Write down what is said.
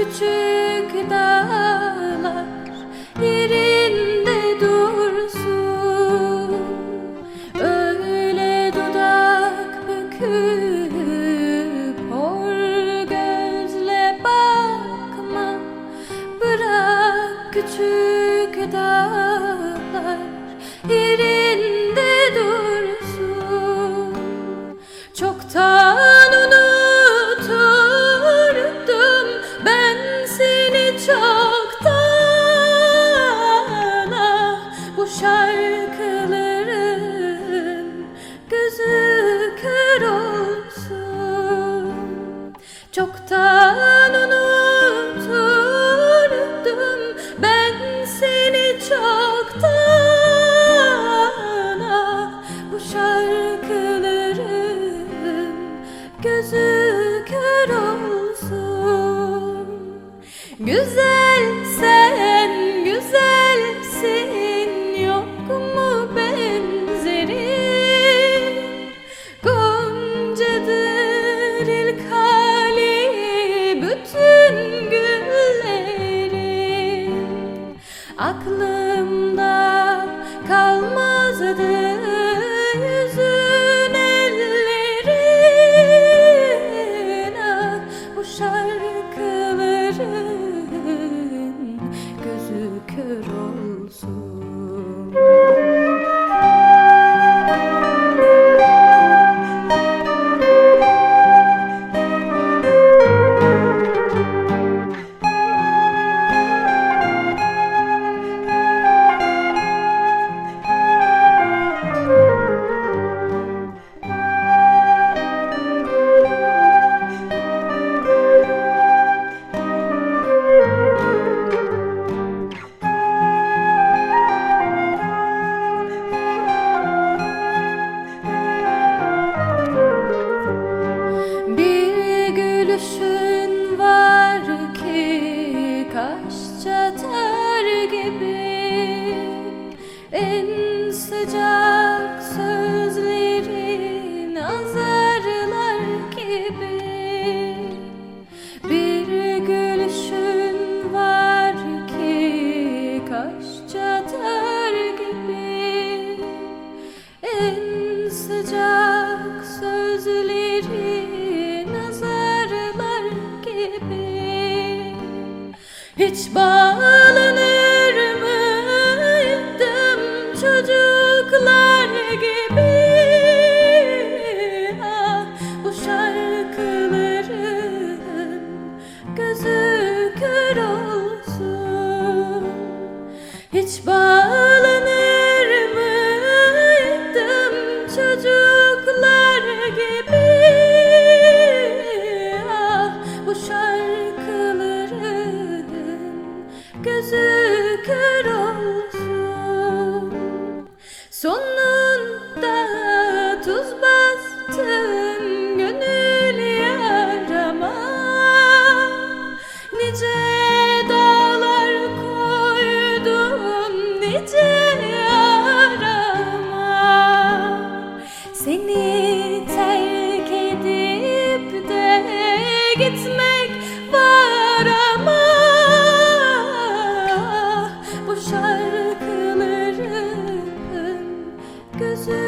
küçük dağlar iri 花の Aklım gülüşün var ki kaş çatar gibi. En sıcak sözlerin azarlar gibi. Bir gülüşün var ki kaş çatar Hiç bağlanır. gitmek var ama Bu şarkıların gözü